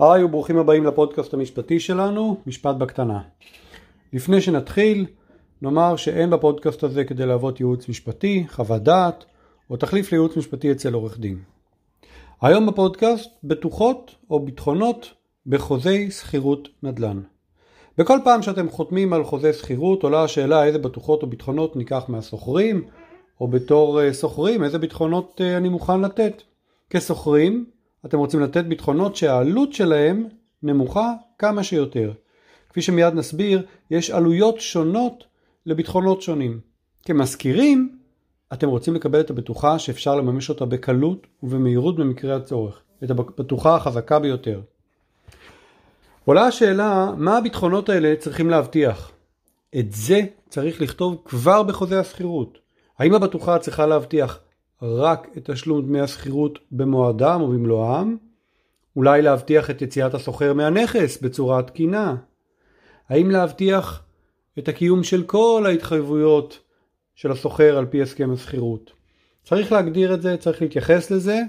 היי וברוכים הבאים לפודקאסט המשפטי שלנו, משפט בקטנה. לפני שנתחיל, נאמר שאין בפודקאסט הזה כדי להוות ייעוץ משפטי, חוות דעת או תחליף לייעוץ משפטי אצל עורך דין. היום בפודקאסט בטוחות או ביטחונות בחוזי שכירות נדל"ן. בכל פעם שאתם חותמים על חוזה שכירות עולה השאלה איזה בטוחות או ביטחונות ניקח מהסוחרים או בתור אה, סוחרים איזה ביטחונות אה, אני מוכן לתת. כסוחרים אתם רוצים לתת ביטחונות שהעלות שלהם נמוכה כמה שיותר. כפי שמיד נסביר, יש עלויות שונות לביטחונות שונים. כמזכירים, אתם רוצים לקבל את הבטוחה שאפשר לממש אותה בקלות ובמהירות במקרה הצורך. את הבטוחה החזקה ביותר. עולה השאלה, מה הביטחונות האלה צריכים להבטיח? את זה צריך לכתוב כבר בחוזה השכירות. האם הבטוחה צריכה להבטיח רק את תשלום דמי השכירות במועדם ובמלואם? אולי להבטיח את יציאת הסוחר מהנכס בצורה תקינה? האם להבטיח את הקיום של כל ההתחייבויות של הסוחר על פי הסכם השכירות? צריך להגדיר את זה, צריך להתייחס לזה,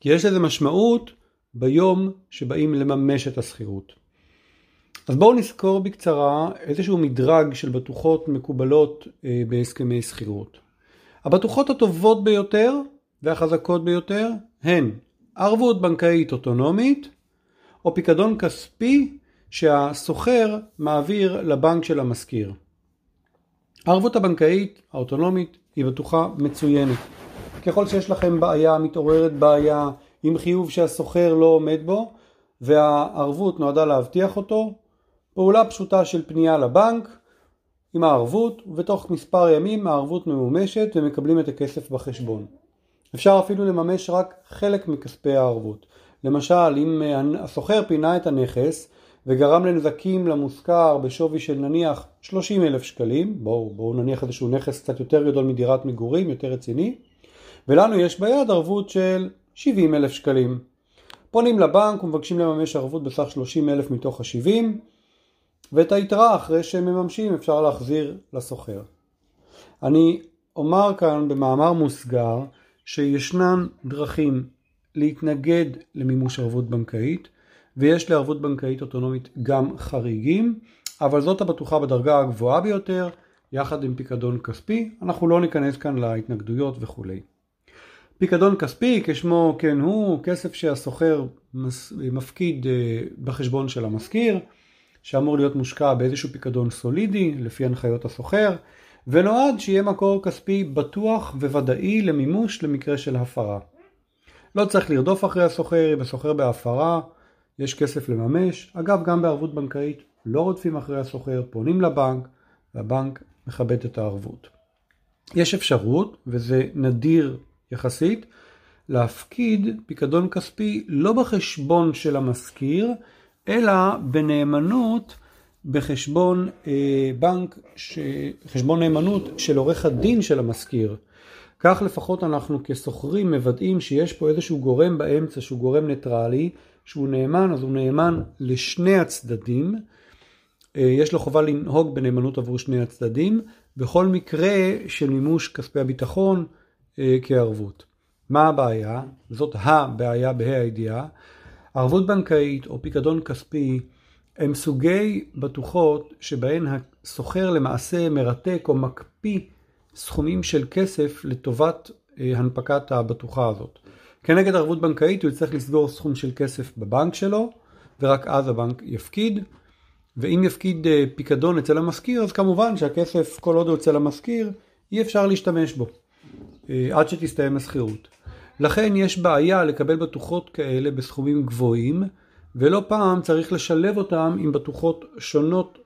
כי יש לזה משמעות ביום שבאים לממש את השכירות. אז בואו נזכור בקצרה איזשהו מדרג של בטוחות מקובלות אה, בהסכמי שכירות. הבטוחות הטובות ביותר והחזקות ביותר הן ערבות בנקאית אוטונומית או פיקדון כספי שהסוחר מעביר לבנק של המשכיר. הערבות הבנקאית האוטונומית היא בטוחה מצוינת. ככל שיש לכם בעיה, מתעוררת בעיה עם חיוב שהסוחר לא עומד בו והערבות נועדה להבטיח אותו, פעולה פשוטה של פנייה לבנק עם הערבות ובתוך מספר ימים הערבות ממומשת ומקבלים את הכסף בחשבון. אפשר אפילו לממש רק חלק מכספי הערבות. למשל אם הסוחר פינה את הנכס וגרם לנזקים למושכר בשווי של נניח 30 אלף שקלים, בואו בוא נניח איזשהו נכס קצת יותר גדול מדירת מגורים, יותר רציני, ולנו יש ביד ערבות של 70 אלף שקלים. פונים לבנק ומבקשים לממש ערבות בסך 30 אלף מתוך ה-70, ואת היתרה אחרי שהם מממשים אפשר להחזיר לסוחר. אני אומר כאן במאמר מוסגר שישנן דרכים להתנגד למימוש ערבות בנקאית ויש לערבות בנקאית אוטונומית גם חריגים אבל זאת הבטוחה בדרגה הגבוהה ביותר יחד עם פיקדון כספי אנחנו לא ניכנס כאן להתנגדויות וכולי. פיקדון כספי כשמו כן הוא כסף שהסוחר מפקיד אה, בחשבון של המשכיר שאמור להיות מושקע באיזשהו פיקדון סולידי לפי הנחיות הסוחר ונועד שיהיה מקור כספי בטוח וודאי למימוש למקרה של הפרה. לא צריך לרדוף אחרי הסוחר, אם הסוחר בהפרה יש כסף לממש. אגב, גם בערבות בנקאית לא רודפים אחרי הסוחר, פונים לבנק והבנק מכבד את הערבות. יש אפשרות, וזה נדיר יחסית, להפקיד פיקדון כספי לא בחשבון של המשכיר, אלא בנאמנות בחשבון אה, בנק, ש... חשבון נאמנות של עורך הדין של המשכיר. כך לפחות אנחנו כסוחרים מוודאים שיש פה איזשהו גורם באמצע שהוא גורם ניטרלי, שהוא נאמן, אז הוא נאמן לשני הצדדים. אה, יש לו חובה לנהוג בנאמנות עבור שני הצדדים, בכל מקרה של מימוש כספי הביטחון אה, כערבות. מה הבעיה? זאת הבעיה בה"א הידיעה. ערבות בנקאית או פיקדון כספי הם סוגי בטוחות שבהן הסוחר למעשה מרתק או מקפיא סכומים של כסף לטובת אה, הנפקת הבטוחה הזאת. כנגד ערבות בנקאית הוא יצטרך לסגור סכום של כסף בבנק שלו ורק אז הבנק יפקיד ואם יפקיד אה, פיקדון אצל המשכיר אז כמובן שהכסף כל עוד הוא אצל המשכיר אי אפשר להשתמש בו אה, עד שתסתיים השכירות. לכן יש בעיה לקבל בטוחות כאלה בסכומים גבוהים, ולא פעם צריך לשלב אותם עם בטוחות שונות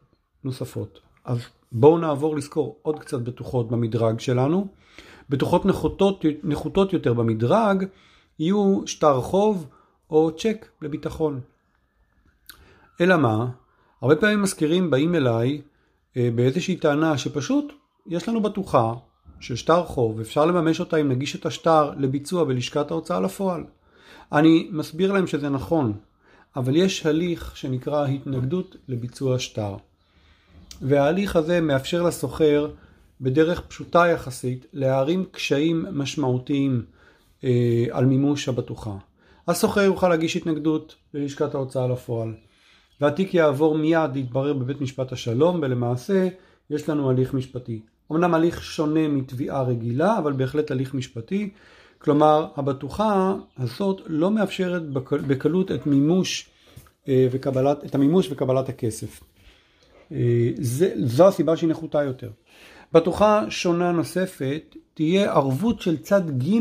נוספות. אז בואו נעבור לזכור עוד קצת בטוחות במדרג שלנו. בטוחות נחותות, נחותות יותר במדרג יהיו שטר חוב או צ'ק לביטחון. אלא מה? הרבה פעמים מזכירים באים אליי אה, באיזושהי טענה שפשוט יש לנו בטוחה של שטר חוב, אפשר לממש אותה אם נגיש את השטר לביצוע בלשכת ההוצאה לפועל. אני מסביר להם שזה נכון, אבל יש הליך שנקרא התנגדות לביצוע שטר. וההליך הזה מאפשר לסוחר בדרך פשוטה יחסית להערים קשיים משמעותיים אה, על מימוש הבטוחה. הסוחר יוכל להגיש התנגדות ללשכת ההוצאה לפועל. והתיק יעבור מיד להתברר בבית משפט השלום ולמעשה יש לנו הליך משפטי. אמנם הליך שונה מתביעה רגילה אבל בהחלט הליך משפטי. כלומר הבטוחה הזאת לא מאפשרת בקלות את מימוש אה, וקבלת, את המימוש וקבלת הכסף. אה, זה, זו הסיבה שהיא נחותה יותר. בטוחה שונה נוספת תהיה ערבות של צד ג'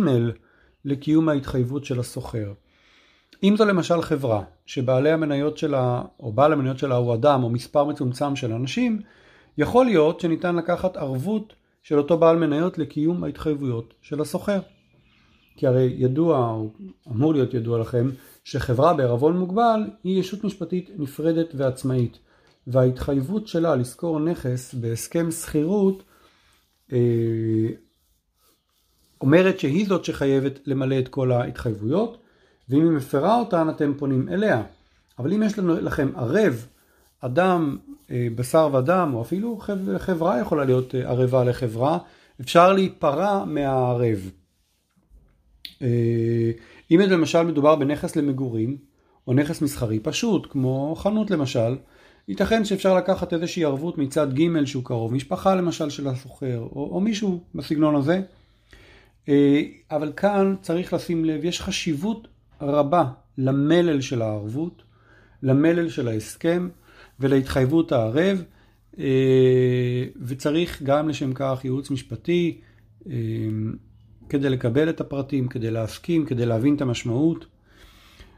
לקיום ההתחייבות של הסוחר. אם זו למשל חברה שבעלי המניות שלה או בעל המניות שלה הוא אדם או מספר מצומצם של אנשים, יכול להיות שניתן לקחת ערבות של אותו בעל מניות לקיום ההתחייבויות של הסוחר. כי הרי ידוע, או אמור להיות ידוע לכם, שחברה בערבון מוגבל היא ישות משפטית נפרדת ועצמאית, וההתחייבות שלה לשכור נכס בהסכם שכירות אה, אומרת שהיא זאת שחייבת למלא את כל ההתחייבויות, ואם היא מפרה אותן אתם פונים אליה. אבל אם יש לנו, לכם ערב, אדם, בשר ודם, או אפילו חברה יכולה להיות אה, ערבה לחברה, אפשר להיפרע מהערב. אה, אם למשל מדובר בנכס למגורים, או נכס מסחרי פשוט, כמו חנות למשל, ייתכן שאפשר לקחת איזושהי ערבות מצד ג' שהוא קרוב, משפחה למשל של הסוחר, או, או מישהו בסגנון הזה. אבל כאן צריך לשים לב, יש חשיבות רבה למלל של הערבות, למלל של ההסכם ולהתחייבות הערב, אה, וצריך גם לשם כך ייעוץ משפטי אה, כדי לקבל את הפרטים, כדי להסכים, כדי להבין את המשמעות.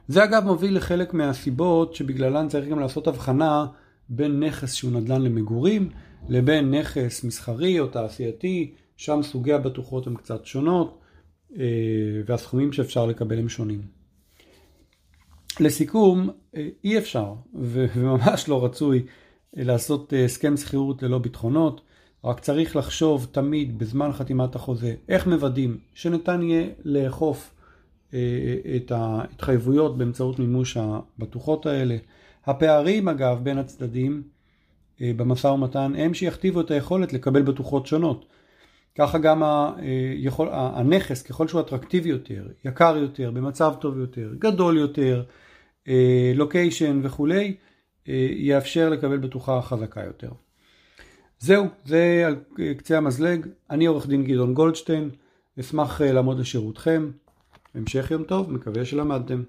זה אגב מוביל לחלק מהסיבות שבגללן צריך גם לעשות הבחנה בין נכס שהוא נדל"ן למגורים לבין נכס מסחרי או תעשייתי, שם סוגי הבטוחות הן קצת שונות אה, והסכומים שאפשר לקבל הם שונים. לסיכום, אה, אי אפשר וממש לא רצוי אה, לעשות אה, הסכם שכירות ללא ביטחונות, רק צריך לחשוב תמיד בזמן חתימת החוזה איך מוודאים שניתן יהיה לאכוף את ההתחייבויות באמצעות מימוש הבטוחות האלה. הפערים אגב בין הצדדים במשא ומתן הם שיכתיבו את היכולת לקבל בטוחות שונות. ככה גם היכול, הנכס ככל שהוא אטרקטיבי יותר, יקר יותר, במצב טוב יותר, גדול יותר, לוקיישן וכולי, אה, יאפשר לקבל בטוחה חזקה יותר. זהו, זה על קצה המזלג. אני עורך דין גדעון גולדשטיין, אשמח אה, לעמוד לשירותכם. המשך יום טוב, מקווה שלמדתם.